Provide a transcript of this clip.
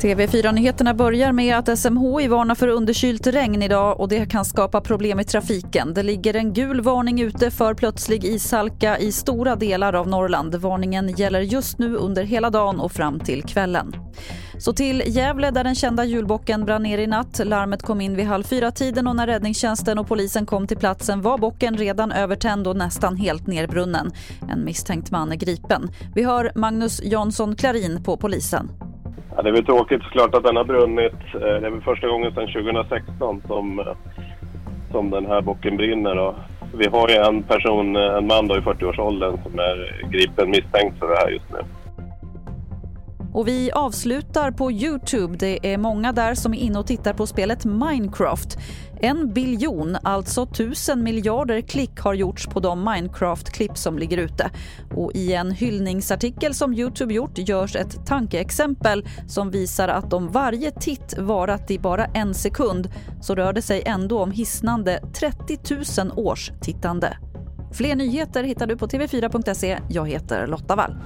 TV4-nyheterna börjar med att SMHI varnar för underkylt regn idag och det kan skapa problem i trafiken. Det ligger en gul varning ute för plötslig ishalka i stora delar av Norrland. Varningen gäller just nu under hela dagen och fram till kvällen. Så till Gävle där den kända julbocken brann ner i natt. Larmet kom in vid halv fyra-tiden och när räddningstjänsten och polisen kom till platsen var bocken redan övertänd och nästan helt nerbrunnen. En misstänkt man är gripen. Vi hör Magnus Jansson Klarin på polisen. Ja, det är väl tråkigt såklart att den har brunnit. Eh, det är väl första gången sedan 2016 som, eh, som den här bocken brinner. Och vi har ju en person, eh, en man då i 40-årsåldern som är gripen misstänkt för det här just nu. Och vi avslutar på Youtube. Det är många där som är inne och tittar på spelet Minecraft. En biljon, alltså tusen miljarder klick har gjorts på de Minecraft-klipp som ligger ute. Och i en hyllningsartikel som Youtube gjort görs ett tankeexempel som visar att om varje titt varat i bara en sekund så rör det sig ändå om hisnande 30 000 års tittande. Fler nyheter hittar du på tv4.se. Jag heter Lotta Wall.